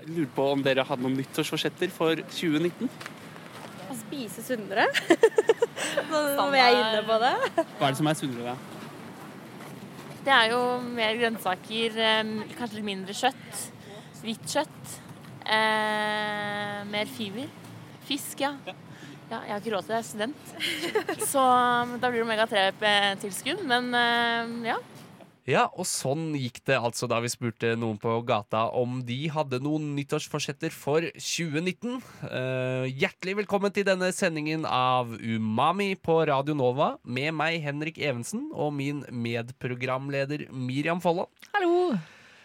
Jeg lurer på om dere hadde noen nyttårsforsetter for 2019? Å spise sunnere. Nå må jeg inne på det. Hva er det som er sunnere? Det er jo mer grønnsaker, eh, kanskje litt mindre kjøtt. Hvitt kjøtt. Eh, mer fiber. Fisk, ja. ja. Jeg har ikke råd til det, jeg er student. Så da blir det omega-3-tilskudd. Men eh, ja. Ja, og sånn gikk det altså da vi spurte noen på gata om de hadde noen nyttårsforsetter for 2019. Uh, hjertelig velkommen til denne sendingen av Umami på Radio Nova med meg, Henrik Evensen, og min medprogramleder Miriam Folland. Hallo.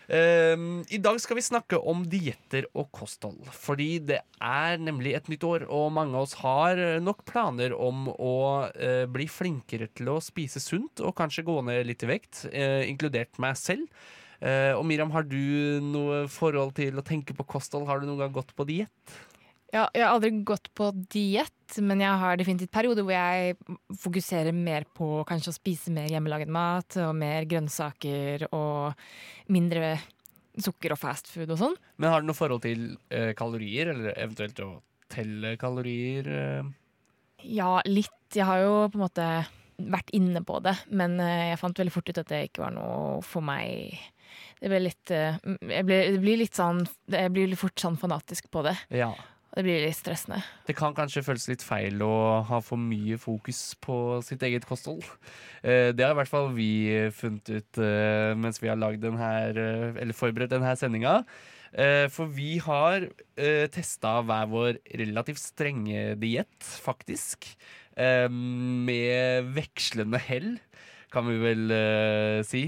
Eh, I dag skal vi snakke om dietter og kosthold. Fordi det er nemlig et nytt år, og mange av oss har nok planer om å eh, bli flinkere til å spise sunt og kanskje gå ned litt i vekt, eh, inkludert meg selv. Eh, og Miriam, har du noe forhold til å tenke på kosthold? Har du noen gang gått på diett? Ja, jeg har aldri gått på diett, men jeg har definitivt perioder hvor jeg fokuserer mer på kanskje å spise mer hjemmelaget mat og mer grønnsaker og mindre sukker og fast food og sånn. Men har du noe forhold til eh, kalorier, eller eventuelt å telle kalorier? Eh? Ja, litt. Jeg har jo på en måte vært inne på det, men eh, jeg fant veldig fort ut at det ikke var noe for meg. Det litt eh, ble, Det blir litt sånn Jeg blir fort sånn fanatisk på det. Ja. Det blir litt stressende. Det kan kanskje føles litt feil å ha for mye fokus på sitt eget kosthold. Eh, Det har i hvert fall vi funnet ut eh, mens vi har lagd den eh, eller forberedt denne sendinga. For vi har testa hver vår relativt strenge diett, faktisk. Med vekslende hell, kan vi vel si.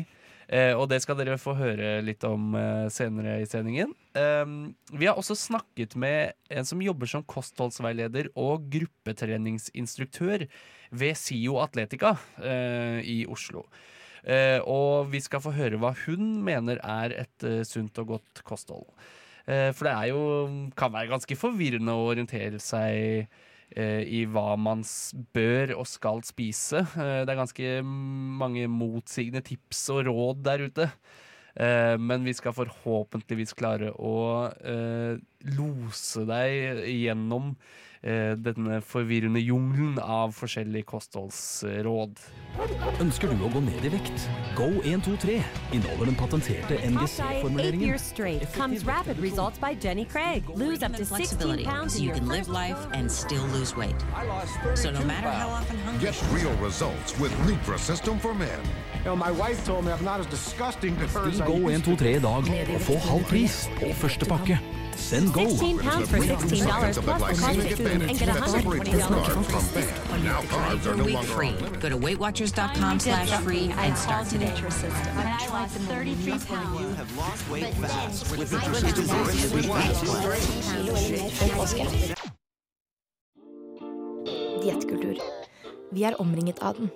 Eh, og det skal dere få høre litt om eh, senere i sendingen. Um, vi har også snakket med en som jobber som kostholdsveileder og gruppetreningsinstruktør ved SIO Atletica eh, i Oslo. Og vi skal få høre hva hun mener er et sunt og godt kosthold. For det er jo, kan være ganske forvirrende å orientere seg i hva man bør og skal spise. Eh, det er ganske mange motsigende tips og råd der ute. Eh, men vi skal forhåpentligvis klare å eh, lose deg gjennom eh, denne forvirrende jungelen av forskjellige kostholdsråd. Ønsker du å gå ned i vekt? Go123 inneholder den patenterte NGC-formuleringen. years straight. Comes rapid results by Jenny Craig. Lose up to 16 flexibility pounds so in you your can live first life and still lose weight. So no matter how often hungry Get real results with Nutrisystem for Men. You know, my wife told me I'm not as disgusting to her as I used to. Go123 i dag og få halv pris på første pakke. Send Go! 16 pounds for $16 of the plus glycemic processed food and get that separates the $120 carbs from fat. Now carbs are no week longer free. Go to WeightWatchers.com slash free and start today. Diettkultur. Vi er omringet av den.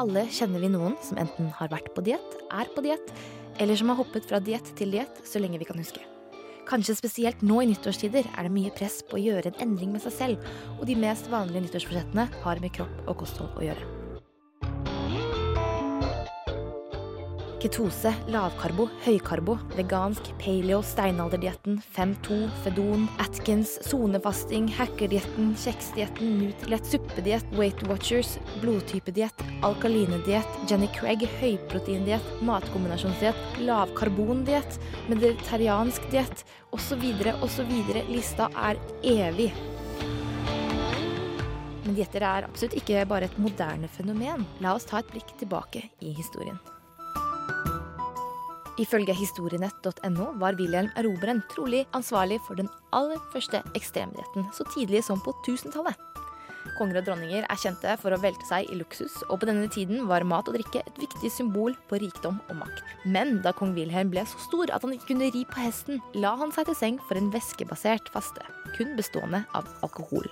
Alle kjenner vi noen som enten har vært på diett, er på diett, eller som har hoppet fra diett til diett så lenge vi kan huske. Kanskje spesielt nå i nyttårstider er det mye press på å gjøre en endring med seg selv, og de mest vanlige nyttårsforsettene har med kropp og kosthold å gjøre. Ketose, lavkarbo, høykarbo, vegansk, paleo, steinalderdietten, 5-2, Fedon, Atkins, sonefasting, hackerdietten, kjeksdietten, Nutrilett, suppediett, Weight Watchers, blodtypediett, alkalinediett, Jenny Craig, høyproteindiett, matkombinasjonsdiett, lavkarbondiett, mediteriansk diett osv. osv. Lista er evig. Men dietter er absolutt ikke bare et moderne fenomen. La oss ta et blikk tilbake i historien. Ifølge historienett.no var Wilhelm Erobreren trolig ansvarlig for den aller første ekstremdietten så tidlig som på 1000-tallet. Konger og dronninger er kjente for å velte seg i luksus, og på denne tiden var mat og drikke et viktig symbol på rikdom og makt. Men da kong Wilhelm ble så stor at han ikke kunne ri på hesten, la han seg til seng for en væskebasert faste. kun bestående av alkohol.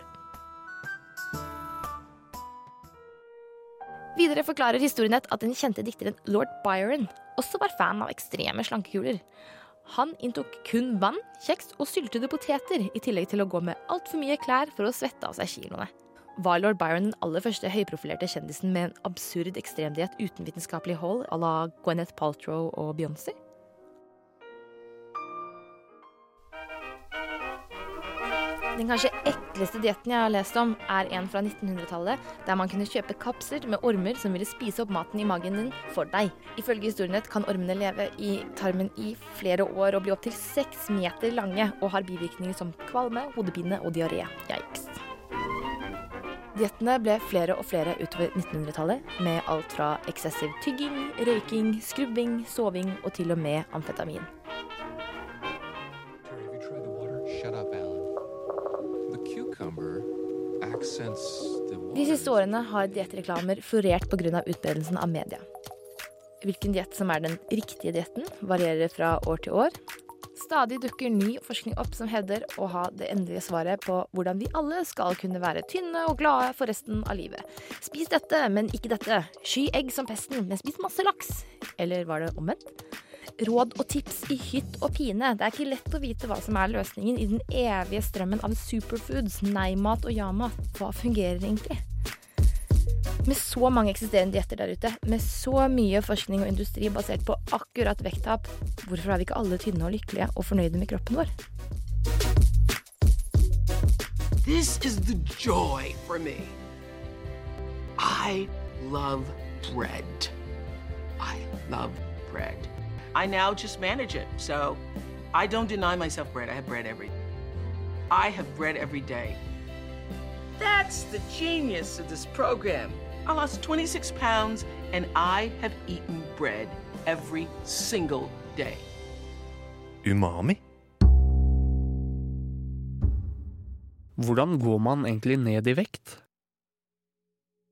Videre forklarer historienett at den kjente dikteren lord Byron også var fan av ekstreme slankekuler. Han inntok kun vann, kjeks og syltede poteter, i tillegg til å gå med altfor mye klær for å svette av seg kiloene. Var lord Byron den aller første høyprofilerte kjendisen med en absurd ekstremdiett uten vitenskapelig hold à la Gwyneth Paltrow og Beyoncé? Den kanskje ekleste dietten jeg har lest om, er en fra 1900-tallet, der man kunne kjøpe kapsler med ormer som ville spise opp maten i magen din for deg. Ifølge historienett kan ormene leve i tarmen i flere år og bli opptil seks meter lange, og har bivirkninger som kvalme, hodepine og diaré. Yikes. Diettene ble flere og flere utover 1900-tallet, med alt fra eksessiv tygging, røyking, skrubbing, soving og til og med amfetamin. Siste årene har diettreklamer florert pga. utbredelsen av media. Hvilken diett som er den riktige dietten, varierer fra år til år. Stadig dukker ny forskning opp som hevder å ha det endelige svaret på hvordan vi alle skal kunne være tynne og glade for resten av livet. Spis dette, men ikke dette. Sky egg som pesten, men spis masse laks. Eller var det omvendt? Råd og tips i hytt og pine. Det er ikke lett å vite hva som er løsningen i den evige strømmen av superfoods, nei-mat og ja-mat. Hva fungerer egentlig? Med så mange eksisterende dietter der ute, med så mye forskning og industri basert på akkurat vekttap, hvorfor er vi ikke alle tynne og lykkelige og fornøyde med kroppen vår? This is the joy for me. I love bread. I love bread. I now just manage it, so I don't deny myself bread. I have bread every I have bread every day. That's the genius of this program. I lost 26 pounds and I have eaten bread every single day. Umami? Hvordan går man egentlig ned i vekt?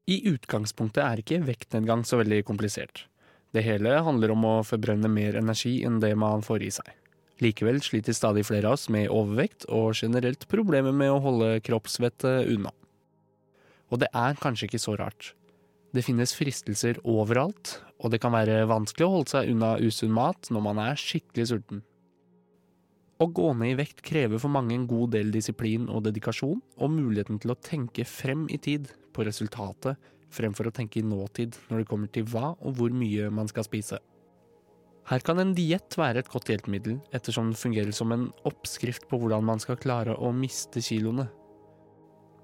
I utgangspunktet er ikke vektnedgang så veldig komplisert. Det hele handler om å forbrenne mer energi enn det man får i seg. Likevel sliter stadig flere av oss med overvekt og generelt problemer med å holde kroppsvettet unna. Og det er kanskje ikke så rart. Det finnes fristelser overalt, og det kan være vanskelig å holde seg unna usunn mat når man er skikkelig sulten. Å gå ned i vekt krever for mange en god del disiplin og dedikasjon, og muligheten til å tenke frem i tid på resultatet fremfor å tenke i nåtid når det kommer til hva og hvor mye man skal spise. Her kan en diett være et godt hjelpemiddel, ettersom den fungerer som en oppskrift på hvordan man skal klare å miste kiloene.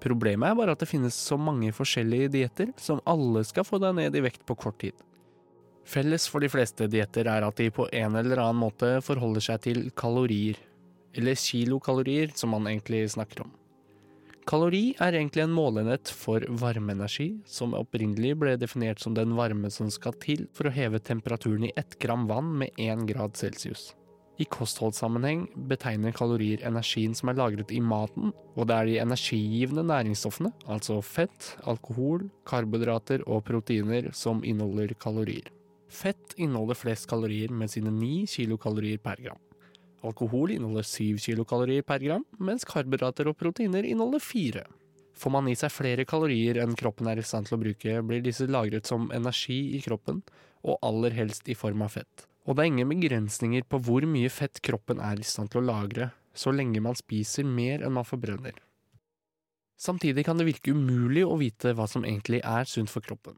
Problemet er bare at det finnes så mange forskjellige dietter som alle skal få deg ned i vekt på kort tid. Felles for de fleste dietter er at de på en eller annen måte forholder seg til kalorier, eller kilokalorier som man egentlig snakker om. Kalori er egentlig en målenhet for varmeenergi, som opprinnelig ble definert som den varme som skal til for å heve temperaturen i ett gram vann med én grad celsius. I kostholdssammenheng betegner kalorier energien som er lagret i maten, og det er de energigivende næringsstoffene, altså fett, alkohol, karbohydrater og proteiner, som inneholder kalorier. Fett inneholder flest kalorier med sine 9 kilokalorier per gram. Alkohol inneholder 7 kilokalorier per gram, mens karbohydrater og proteiner inneholder 4. Får man i seg flere kalorier enn kroppen er i stand til å bruke, blir disse lagret som energi i kroppen, og aller helst i form av fett. Og det er ingen begrensninger på hvor mye fett kroppen er i stand til å lagre, så lenge man spiser mer enn man forbrenner. Samtidig kan det virke umulig å vite hva som egentlig er sunt for kroppen.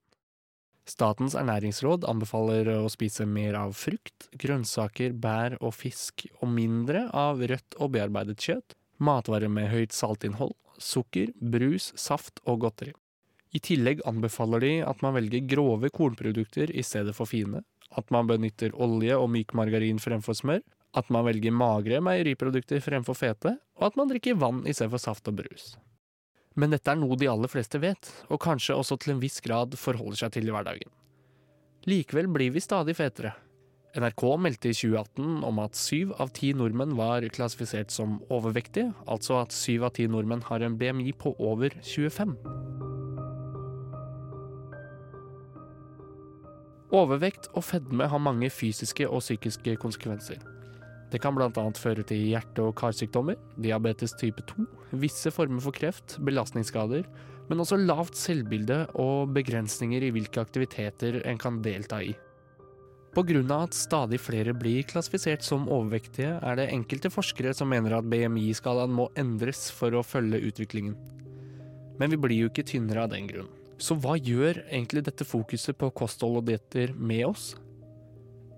Statens ernæringsråd anbefaler å spise mer av frukt, grønnsaker, bær og fisk, og mindre av rødt og bearbeidet kjøtt, matvarer med høyt saltinnhold, sukker, brus, saft og godteri. I tillegg anbefaler de at man velger grove kornprodukter i stedet for fine, at man benytter olje og myk margarin fremfor smør, at man velger magre meieriprodukter fremfor fete, og at man drikker vann i stedet for saft og brus. Men dette er noe de aller fleste vet, og kanskje også til en viss grad forholder seg til i hverdagen. Likevel blir vi stadig fetere. NRK meldte i 2018 om at syv av ti nordmenn var klassifisert som overvektige, altså at syv av ti nordmenn har en BMI på over 25. Overvekt og fedme har mange fysiske og psykiske konsekvenser. Det kan bl.a. føre til hjerte- og karsykdommer, diabetes type 2, visse former for kreft, belastningsskader, men også lavt selvbilde og begrensninger i hvilke aktiviteter en kan delta i. Av at stadig flere blir klassifisert som overvektige, er det enkelte forskere som mener at BMI-skalaen må endres for å følge utviklingen. Men vi blir jo ikke tynnere av den grunn. Så hva gjør egentlig dette fokuset på kosthold og dietter med oss?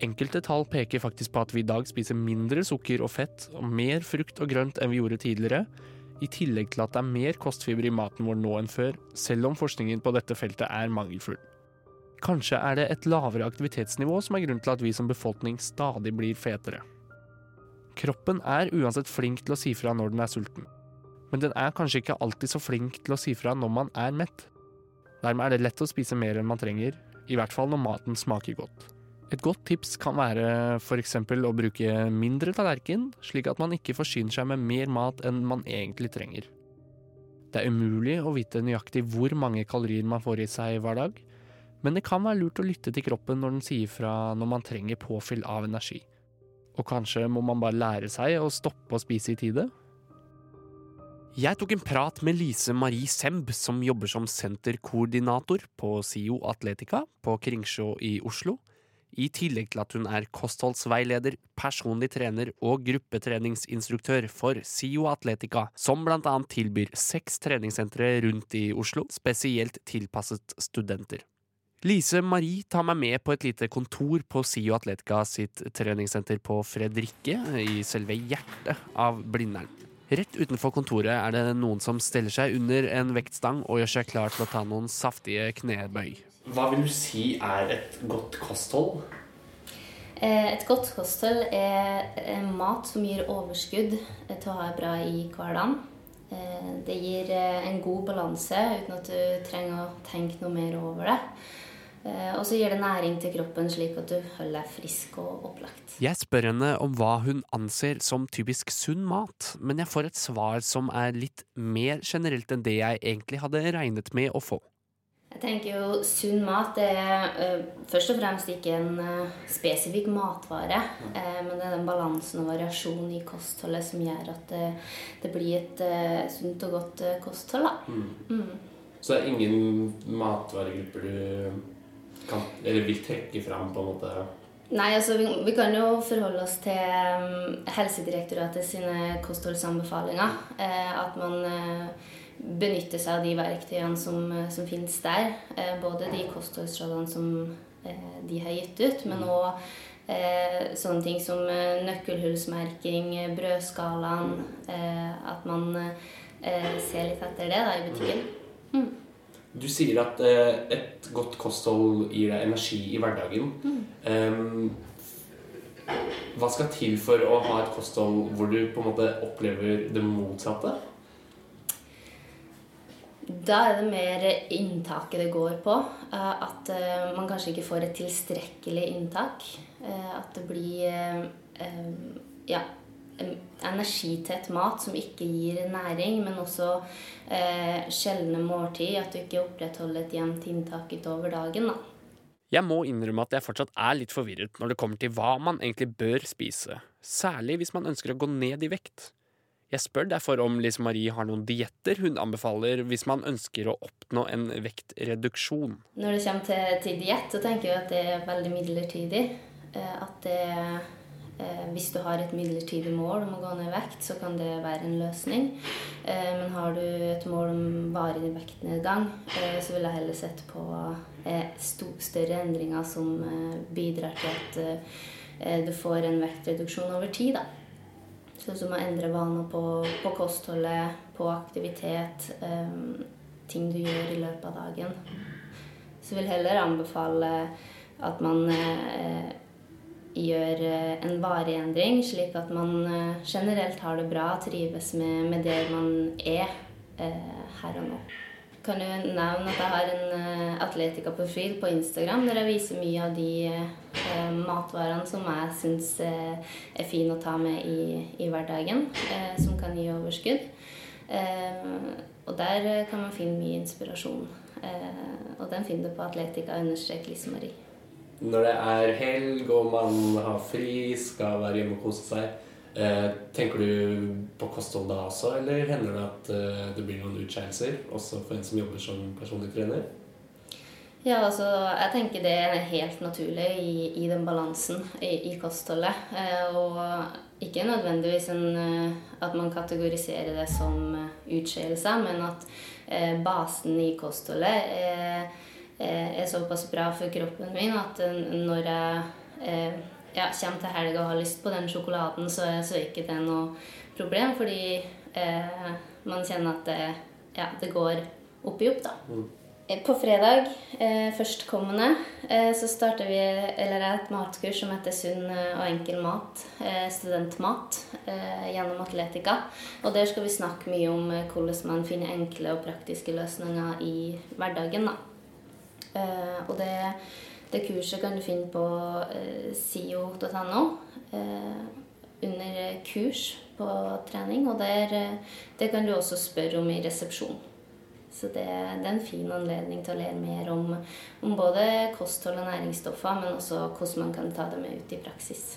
Enkelte tall peker faktisk på at vi i dag spiser mindre sukker og fett og mer frukt og grønt enn vi gjorde tidligere, i tillegg til at det er mer kostfiber i maten vår nå enn før, selv om forskningen på dette feltet er mangelfull. Kanskje er det et lavere aktivitetsnivå som er grunnen til at vi som befolkning stadig blir fetere. Kroppen er uansett flink til å si fra når den er sulten, men den er kanskje ikke alltid så flink til å si fra når man er mett. Dermed er det lett å spise mer enn man trenger, i hvert fall når maten smaker godt. Et godt tips kan være f.eks. å bruke mindre tallerken, slik at man ikke forsyner seg med mer mat enn man egentlig trenger. Det er umulig å vite nøyaktig hvor mange kalorier man får i seg hver dag, men det kan være lurt å lytte til kroppen når den sier fra når man trenger påfyll av energi. Og kanskje må man bare lære seg å stoppe å spise i tide? Jeg tok en prat med Lise Marie Semb, som jobber som senterkoordinator på SIO Atletica på Kringsjå i Oslo, i tillegg til at hun er kostholdsveileder, personlig trener og gruppetreningsinstruktør for SIO Atletica, som blant annet tilbyr seks treningssentre rundt i Oslo, spesielt tilpasset studenter. Lise Marie tar meg med på et lite kontor på SIO Atletica sitt treningssenter på Fredrikke, i selve hjertet av Blindern. Rett utenfor kontoret er det noen som steller seg under en vektstang og gjør seg klar til å ta noen saftige knebøy. Hva vil du si er et godt kosthold? Eh, et godt kosthold er mat som gir overskudd til å ha det bra i hverdagen. Eh, det gir eh, en god balanse uten at du trenger å tenke noe mer over det. Og så gir det næring til kroppen, slik at du holder deg frisk og opplagt. Jeg spør henne om hva hun anser som typisk sunn mat, men jeg får et svar som er litt mer generelt enn det jeg egentlig hadde regnet med å få. Jeg tenker jo Sunn mat det er uh, først og fremst ikke en uh, spesifikk matvare. Men det er den balansen og variasjonen i kostholdet som gjør at det, det blir et sunt og godt kosthold. Mm. Mm. Så det er ingen matvaregrupper du kan, eller vil trekke fram? på en måte? Nei, altså vi, vi kan jo forholde oss til um, Helsedirektoratet sine kostholdsanbefalinger. at man benytter seg av de verktøyene som, eh, som finnes der. Eh, både de kostholdsrådene som eh, de har gitt ut, men òg eh, sånne ting som eh, nøkkelhullsmerking, brødskalaen At man ser litt etter det da, i butikken. Mm. Du sier at et godt kosthold gir deg energi i hverdagen. Mm. Um, hva skal til for å ha et kosthold hvor du på en måte opplever det motsatte? Da er det mer inntaket det går på. Eh, at eh, man kanskje ikke får et tilstrekkelig inntak. Eh, at det blir ja, energitett mat som ikke gir næring, men også sjeldne måltid. At du ikke opprettholder et jevnt inntak utover dagen. da. Jeg må innrømme at jeg fortsatt er litt forvirret når det kommer til hva man egentlig bør spise, særlig hvis man ønsker å gå ned i vekt. Jeg spør derfor om Lise Marie har noen dietter hun anbefaler hvis man ønsker å oppnå en vektreduksjon. Når det kommer til, til diett, så tenker jeg at det er veldig midlertidig. Eh, at det, eh, hvis du har et midlertidig mål om å gå ned i vekt, så kan det være en løsning. Eh, men har du et mål om varig vektnedgang, så vil jeg heller sette på større endringer som bidrar til at du får en vektreduksjon over tid. da. Sånn som å endre vaner på, på kostholdet, på aktivitet, um, ting du gjør i løpet av dagen. Så jeg vil heller anbefale at man uh, gjør uh, en varig endring, slik at man uh, generelt har det bra, trives med, med det man er her og nå kan jo nevne at jeg har en Atletica-profil på Instagram der jeg viser mye av de matvarene som jeg syns er fine å ta med i, i hverdagen, som kan gi overskudd. og der kan man finne mye inspirasjon. og den finner du på Atletica-Lismarie. Når det er helg og man har fri, skal være hjemme og kose seg, eh, tenker du på kosthold da også, eller hender det at eh, det blir noen utskeielser, også for en som jobber som personlig trener? Ja, altså, jeg tenker det er helt naturlig i, i den balansen i, i kostholdet. Eh, og ikke nødvendigvis en, at man kategoriserer det som utskeielser, men at basen i kostholdet er, er, såpass bra for kroppen min at når jeg eh, ja, kommer til helga og har lyst på den sjokoladen, så så er ikke det noe problem, fordi eh, man kjenner at det, ja, det går opp i opp, da. Mm. På fredag eh, førstkommende eh, så starter vi eller et matkurs som heter Sunn og enkel mat. Eh, studentmat eh, gjennom Atletica. Og der skal vi snakke mye om eh, hvordan man finner enkle og praktiske løsninger i hverdagen. da. Eh, og det, det, kurset kan du finne på eh, sio.no eh, under kurs på trening. Og der, det kan du også spørre om i resepsjon. Så det, det, er en fin anledning til å lære mer om, om både kosthold og næringsstoffer, men også hvordan man kan ta det med ut i praksis.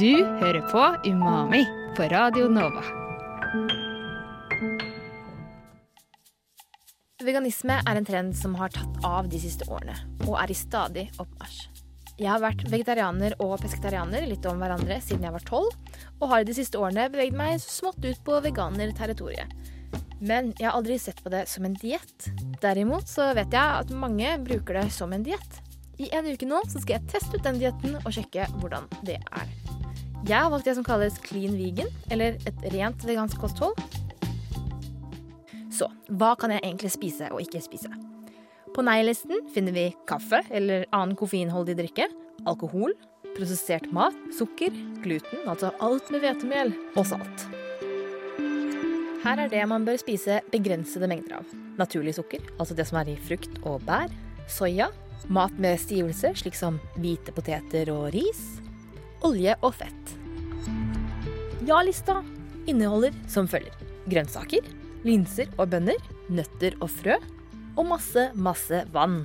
Du hører på Umami på Radio Nova. Veganisme er en trend som har tatt av de siste årene, og er i stadig oppmarsj. Jeg har vært vegetarianer og pesketarianer litt om hverandre siden jeg var tolv, og har i de siste årene beveget meg så smått ut på veganerterritoriet. Men jeg har aldri sett på det som en diett. Derimot så vet jeg at mange bruker det som en diett. I en uke nå så skal jeg teste ut den dietten og sjekke hvordan det er. Jeg har valgt det som kalles clean vegan, eller et rent vegansk kosthold, så hva kan jeg egentlig spise og ikke spise? På nei-listen finner vi kaffe eller annen koffeinholdig drikke, alkohol, prosessert mat, sukker, gluten, altså alt med hvetemel, og salt. Her er det man bør spise begrensede mengder av. Naturlig sukker, altså det som er i frukt og bær. Soya. Mat med stivelse, slik som hvite poteter og ris. Olje og fett. Ja-lista inneholder som følger grønnsaker, linser og bønner, nøtter og frø, og masse, masse vann.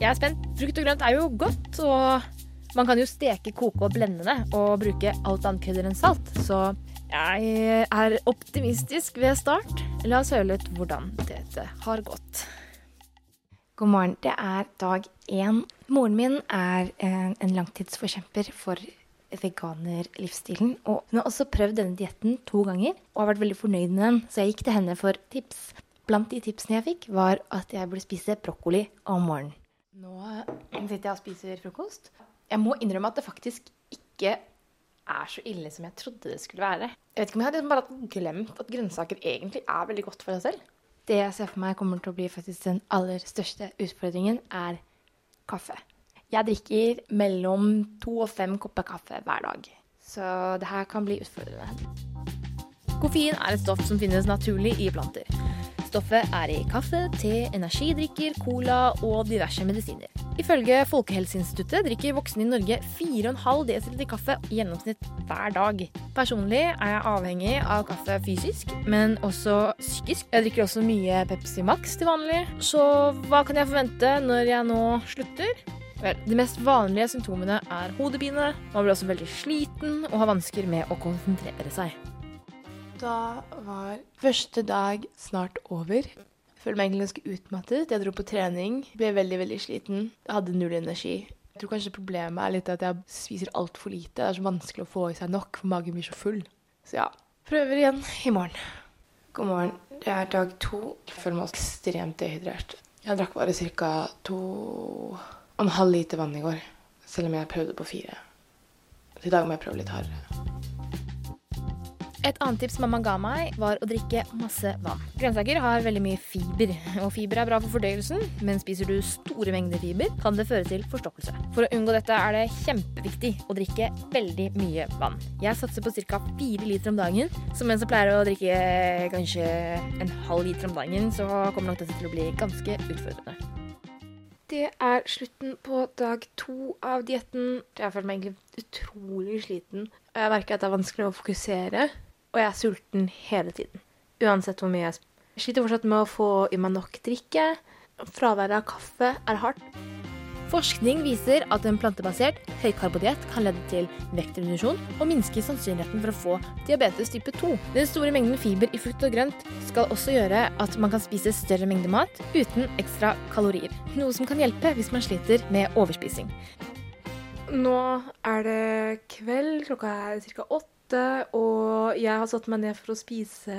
Jeg er spent. Frukt og grønt er jo godt, og man kan jo steke, koke og blende det og bruke alt annet krydder enn salt. Så jeg er optimistisk ved start. La oss høre litt hvordan dette har gått. God morgen. Det er dag én. Moren min er en langtidsforkjemper for veganerlivsstilen. Og hun har også prøvd denne dietten to ganger og har vært veldig fornøyd med den, så jeg gikk til henne for tips. Blant de tipsene jeg fikk, var at jeg burde spise brokkoli om morgenen. Nå sitter jeg og spiser frokost. Jeg må innrømme at det faktisk ikke er så ille som jeg trodde det skulle være. Jeg vet ikke om jeg hadde liksom bare glemt at grønnsaker egentlig er veldig godt for deg selv. Det jeg ser for meg kommer til å bli faktisk den aller største utfordringen, er kaffe. Jeg drikker mellom to og fem kopper kaffe hver dag. Så det her kan bli utfordrende. Koffein er et stoff som finnes naturlig i planter. Stoffet er i kaffe, te, energidrikker, cola og diverse medisiner. Ifølge Folkehelseinstituttet drikker voksne i Norge 4,5 dl kaffe i gjennomsnitt hver dag. Personlig er jeg avhengig av kaffe fysisk, men også psykisk. Jeg drikker også mye Pepsi Max til vanlig. Så hva kan jeg forvente når jeg nå slutter? Vel, de mest vanlige symptomene er hodepine, man blir også veldig sliten og har vansker med å konsentrere seg. Da var første dag snart over. Jeg føler meg egentlig ganske utmattet. Jeg dro på trening, ble veldig veldig sliten. Jeg hadde null energi. Jeg tror kanskje problemet er litt at jeg spiser altfor lite. Det er så vanskelig å få i seg nok, for magen blir så full. Så ja, prøver igjen i morgen. God morgen. Det er dag to. Jeg føler meg ekstremt dehydrert. Jeg drakk bare ca. to en halv liter vann i går. Selv om jeg prøvde på fire. I dag må jeg prøve litt hardere. Et annet tips mamma ga meg, var å drikke masse vann. Grønnsaker har veldig mye fiber, og fiber er bra for fordøyelsen, men spiser du store mengder fiber, kan det føre til forstoppelse. For å unngå dette er det kjempeviktig å drikke veldig mye vann. Jeg satser på ca. fire liter om dagen. Som en som pleier å drikke kanskje en halv liter om dagen, så kommer nok dette til å bli ganske utfordrende. Det er slutten på dag to av dietten. Jeg føler meg egentlig utrolig sliten. Jeg merker at det er vanskelig å fokusere, og jeg er sulten hele tiden. Uansett hvor mye jeg Jeg sliter fortsatt med å få i meg nok drikke. Fraværet av kaffe er hardt. Forskning viser at en plantebasert høykarbodiett kan lede til vektreduksjon og minske sannsynligheten for å få diabetes type 2. Den store mengden fiber i frukt og grønt skal også gjøre at man kan spise større mengde mat uten ekstra kalorier. Noe som kan hjelpe hvis man sliter med overspising. Nå er det kveld, klokka er ca. åtte, og jeg har satt meg ned for å spise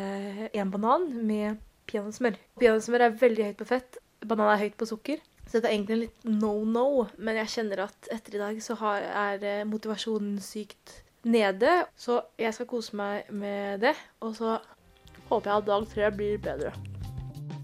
en banan med peanøttsmør. Peanøttsmør er veldig høyt på fett, banan er høyt på sukker. Så dette er egentlig en litt no-no, men jeg kjenner at etter i dag så har, er eh, motivasjonen sykt nede. Så jeg skal kose meg med det, og så håper jeg at dag tre blir bedre.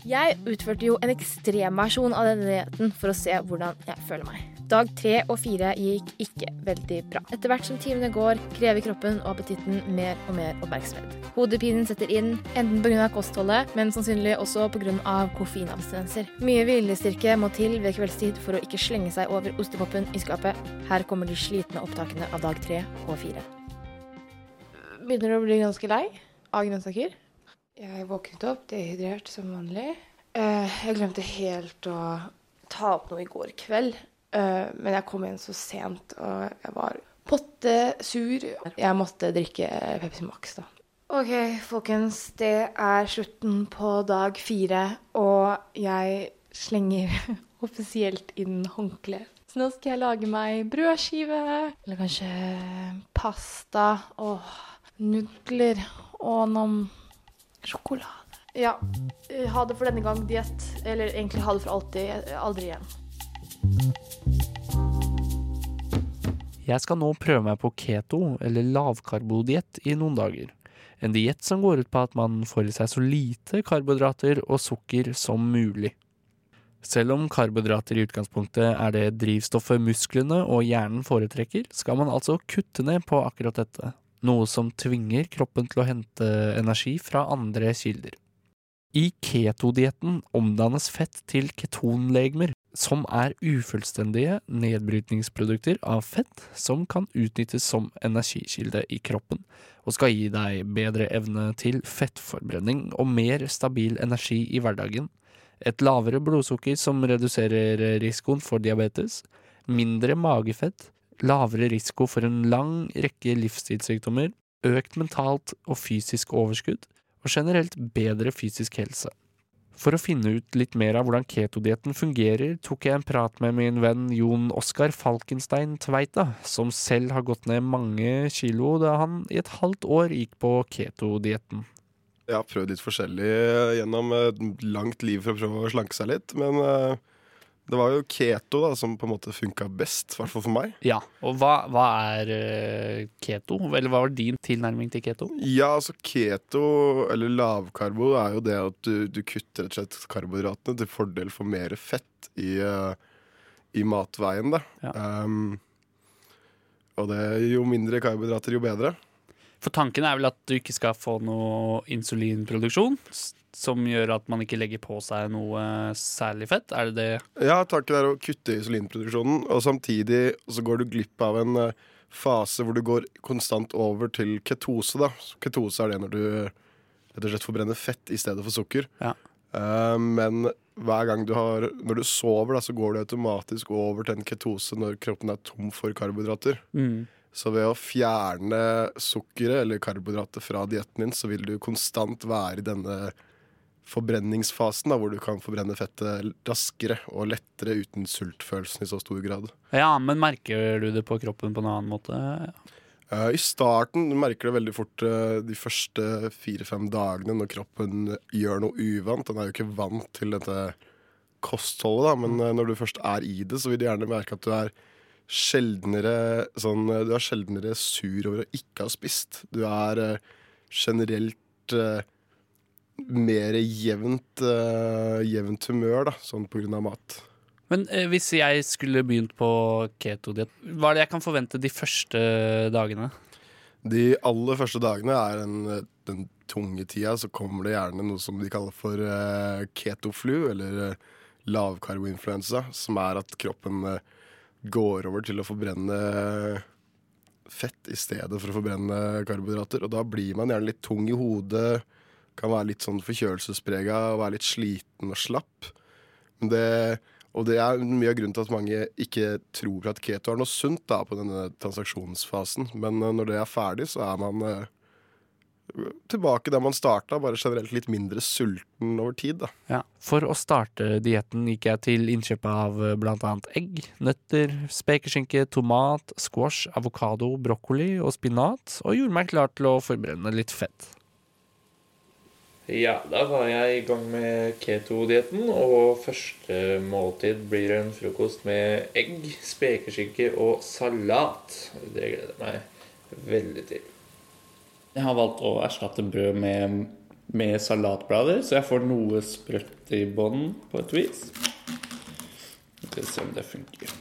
Jeg utførte jo en ekstremversjon av denne dietten for å se hvordan jeg føler meg. Dag tre og fire gikk ikke veldig bra. Etter hvert som timene går, krever kroppen og appetitten mer og mer oppmerksomhet. Hodepinen setter inn, enten pga. kostholdet, men sannsynlig også pga. koffeinabstinenser. Mye hvilestyrke må til ved kveldstid for å ikke slenge seg over ostepopen i skapet. Her kommer de slitne opptakene av dag tre og fire. Begynner å bli ganske lei av grønnsaker. Jeg våknet opp dehydrert som vanlig. Eh, Jeg glemte helt å ta opp noe i går kveld. Eh, Men jeg kom inn så sent, og jeg var potte sur. Jeg måtte drikke Pepsi Max, da. OK, folkens. Det er slutten på dag fire, og jeg slenger offisielt inn håndkle. Så nå skal jeg lage meg brødskive, eller kanskje pasta og nudler og noe sjokolade. Ja. eh, Ha det for denne gang, diett. Eller egentlig ha det for alltid. Aldri igjen. Jeg skal nå prøve meg på keto, eller lavkarbodiett, i noen dager. En diett som går ut på at man får i seg så lite karbohydrater og sukker som mulig. Selv om karbohydrater i utgangspunktet er det drivstoffet musklene og hjernen foretrekker, skal man altså kutte ned på akkurat dette, noe som tvinger kroppen til å hente energi fra andre kilder. I ketodietten omdannes fett til ketonlegemer, som er ufullstendige nedbrytningsprodukter av fett som kan utnyttes som energikilde i kroppen, og skal gi deg bedre evne til fettforbrenning og mer stabil energi i hverdagen, et lavere blodsukker som reduserer risikoen for diabetes, mindre magefett, lavere risiko for en lang rekke livsstilssykdommer, økt mentalt og fysisk overskudd, og generelt bedre fysisk helse. For å finne ut litt mer av hvordan ketodietten fungerer, tok jeg en prat med min venn Jon Oskar Falkenstein Tveita, som selv har gått ned mange kilo da han i et halvt år gikk på ketodietten. Jeg har prøvd litt forskjellig gjennom et langt liv for å prøve å slanke seg litt. Men eh, det var jo keto da, som på en måte funka best, i hvert fall for meg. Ja, og hva, hva er eh, keto? Eller hva var din tilnærming til keto? Ja, altså keto, eller lavkarbo, er jo det at du, du kutter rett og slett karbohydratene til fordel for mer fett i, eh, i matveien. Da. Um, og det, jo mindre karbohydrater, jo bedre. For tanken er vel at du ikke skal få noe insulinproduksjon, som gjør at man ikke legger på seg noe særlig fett? Er det det Ja, tanken er å kutte insulinproduksjonen, og samtidig så går du glipp av en eh, fase hvor du går konstant over til ketose. da. Ketose er det når du rett og slett forbrenner fett i stedet for sukker. Eh, men hver gang du har Når du sover, da, så går du automatisk over til en ketose når kroppen er tom for karbohydrater. Mm. Så ved å fjerne sukkeret eller karbohydrater fra dietten din, så vil du konstant være i denne forbrenningsfasen, da, hvor du kan forbrenne fettet raskere og lettere uten sultfølelsen i så stor grad. Ja, men merker du det på kroppen på en annen måte? Eh, I starten du merker det veldig fort eh, de første fire-fem dagene når kroppen gjør noe uvant. Den er jo ikke vant til dette kostholdet, da, men eh, når du først er i det, så vil du gjerne merke at du er sjeldnere sånn, Du er sjeldnere sur over å ikke ha spist. Du er generelt mer jevnt, uh, jevnt humør, da, sånn av mat. Men eh, hvis jeg skulle begynt på ketodiett, hva er det jeg kan forvente de første dagene? De aller første dagene er den, den tunge tida, så kommer det gjerne noe som de kaller for uh, ketoflu, eller uh, lavkarboinfluensa, som er at kroppen uh, går over til å forbrenne fett i stedet for å forbrenne karbohydrater. Og da blir man gjerne litt tung i hodet, kan være litt sånn forkjølelsesprega og være litt sliten og slapp. Det, og det er mye av grunnen til at mange ikke tror at keto er noe sunt da, på denne transaksjonsfasen. Men eh, når det er ferdig, så er man eh, tilbake der man starta, bare generelt litt mindre sulten over tid. da. Ja. For å starte dietten gikk jeg til innkjøp av bl.a. blant annet egg, nøtter, spekeskinke, tomat, squash, avokado, brokkoli og spinat, og gjorde meg klar til å forberede litt fett. Ja, da var jeg i gang med keto-dietten, og første måltid blir en frokost med egg, spekeskinke og salat. Det gleder jeg meg veldig til. Jeg har valgt å erstatte brød med, med salatblader, så jeg får noe sprøtt i bånn på et vis. Vi skal se om det funker.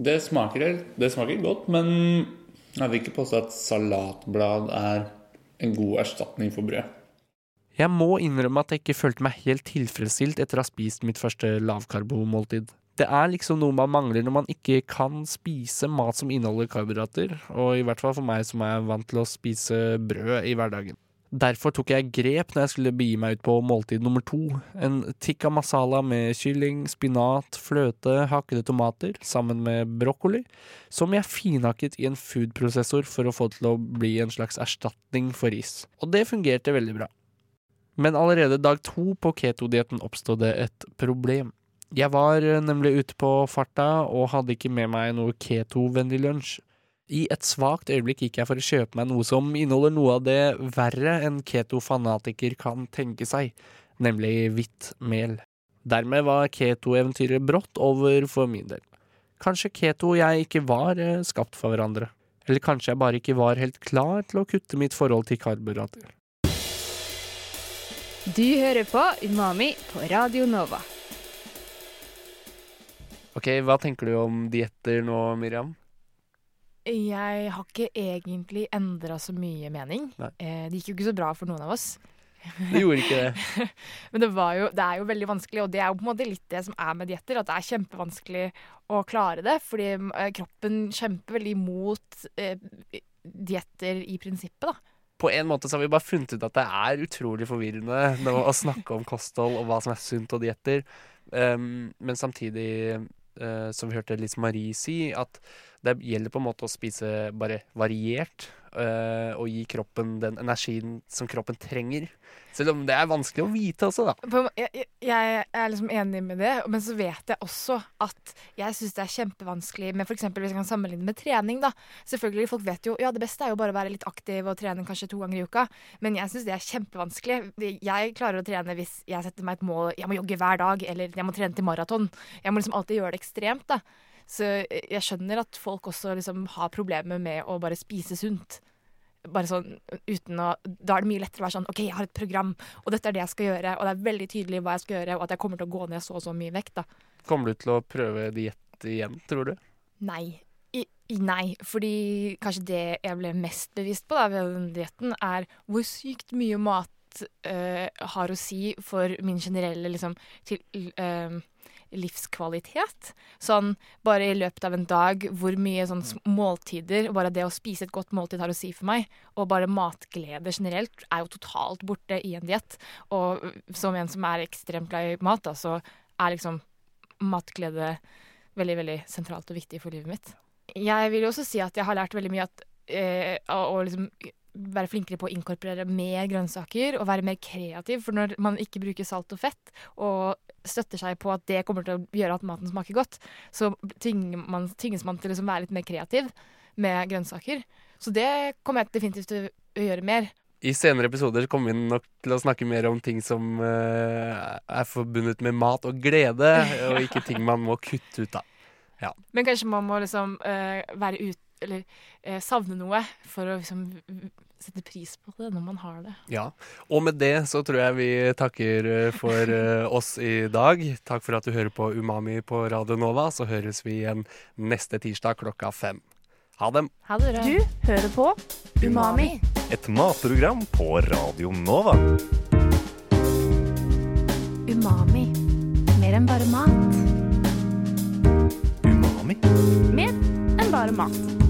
Det smaker, det smaker godt, men jeg vil ikke påstå at salatblad er en god erstatning for brød. Jeg må innrømme at jeg ikke følte meg helt tilfredsstilt etter å ha spist mitt første lavkarbomåltid. Det er liksom noe man mangler når man ikke kan spise mat som inneholder karbohydrater, og i hvert fall for meg som er vant til å spise brød i hverdagen. Derfor tok jeg grep når jeg skulle begi meg ut på måltid nummer to. En tikka masala med kylling, spinat, fløte, hakkede tomater sammen med brokkoli, som jeg finhakket i en foodprosessor for å få til å bli en slags erstatning for ris. Og det fungerte veldig bra. Men allerede dag to på ketodietten oppstod det et problem. Jeg var nemlig ute på farta og hadde ikke med meg noe ketovennlig lunsj. I et svakt øyeblikk gikk jeg for å kjøpe meg noe som inneholder noe av det verre en keto-fanatiker kan tenke seg, nemlig hvitt mel. Dermed var keto-eventyret brått over for min del. Kanskje keto og jeg ikke var eh, skapt for hverandre. Eller kanskje jeg bare ikke var helt klar til å kutte mitt forhold til karbohydrater. Du hører på Umami på Radio Nova. Ok, hva tenker du om dietter nå, Miriam? Jeg har ikke egentlig endra så mye mening. Eh, det gikk jo ikke så bra for noen av oss. Det gjorde ikke det. Men det, var jo, det er jo veldig vanskelig, og det er jo på en måte litt det som er med dietter. At det er kjempevanskelig å klare det, fordi eh, kroppen kjemper veldig imot eh, dietter i prinsippet, da. På en måte så har vi bare funnet ut at det er utrolig forvirrende å snakke om kosthold og hva som er sunt og dietter. Um, men samtidig, som vi hørte Lise Marie si, at det gjelder på en måte å spise bare variert. Uh, og gi kroppen den energien som kroppen trenger. Selv om det er vanskelig å vite også, da. Jeg, jeg, jeg er liksom enig med det, men så vet jeg også at jeg syns det er kjempevanskelig med f.eks. hvis jeg kan sammenligne med trening. da. Selvfølgelig, Folk vet jo ja det beste er jo bare å være litt aktiv og trene kanskje to ganger i uka, men jeg syns det er kjempevanskelig. Jeg klarer å trene hvis jeg setter meg et mål jeg må jogge hver dag, eller jeg må trene til maraton. Jeg må liksom alltid gjøre det ekstremt. da. Så jeg skjønner at folk også liksom har problemer med å bare spise sunt. Bare sånn uten å Da er det mye lettere å være sånn OK, jeg har et program, og dette er det jeg skal gjøre, og det er veldig tydelig hva jeg skal gjøre, og at jeg kommer til å gå ned så og så mye vekt, da. Kommer du til å prøve diett igjen, tror du? Nei. I, nei, fordi kanskje det jeg ble mest bevisst på da, ved den dietten, er hvor sykt mye mat øh, har å si for min generelle liksom, til, øh, livskvalitet. Sånn bare i løpet av en dag, hvor mye sånn måltider, bare det å spise et godt måltid har å si for meg, og bare matglede generelt, er jo totalt borte i en diett. Og som en som er ekstremt glad i mat, da, så er liksom matglede veldig, veldig sentralt og viktig for livet mitt. Jeg vil jo også si at jeg har lært veldig mye at eh, å liksom være flinkere på å inkorporere mer grønnsaker og være mer kreativ. For når man ikke bruker salt og fett, og støtter seg på at det kommer til å gjøre at maten smaker godt, så tvinges man, tvinges man til å liksom være litt mer kreativ med grønnsaker. Så det kommer jeg definitivt til å gjøre mer. I senere episoder kommer vi nok til å snakke mer om ting som uh, er forbundet med mat og glede, og ikke ting man må kutte ut av. Ja. Men kanskje man må liksom uh, være ute eller eh, savne noe for å liksom sette pris på det når man har det. Ja, og med det så tror jeg vi takker for oss i dag. Takk for at du hører på Umami på Radio Nova. Så høres vi igjen neste tirsdag klokka fem. Ha dem. Ha det bra. Du hører på Umami. Et matprogram på Radio Nova. Umami. Mer enn bare mat. Umami? Mer enn bare mat.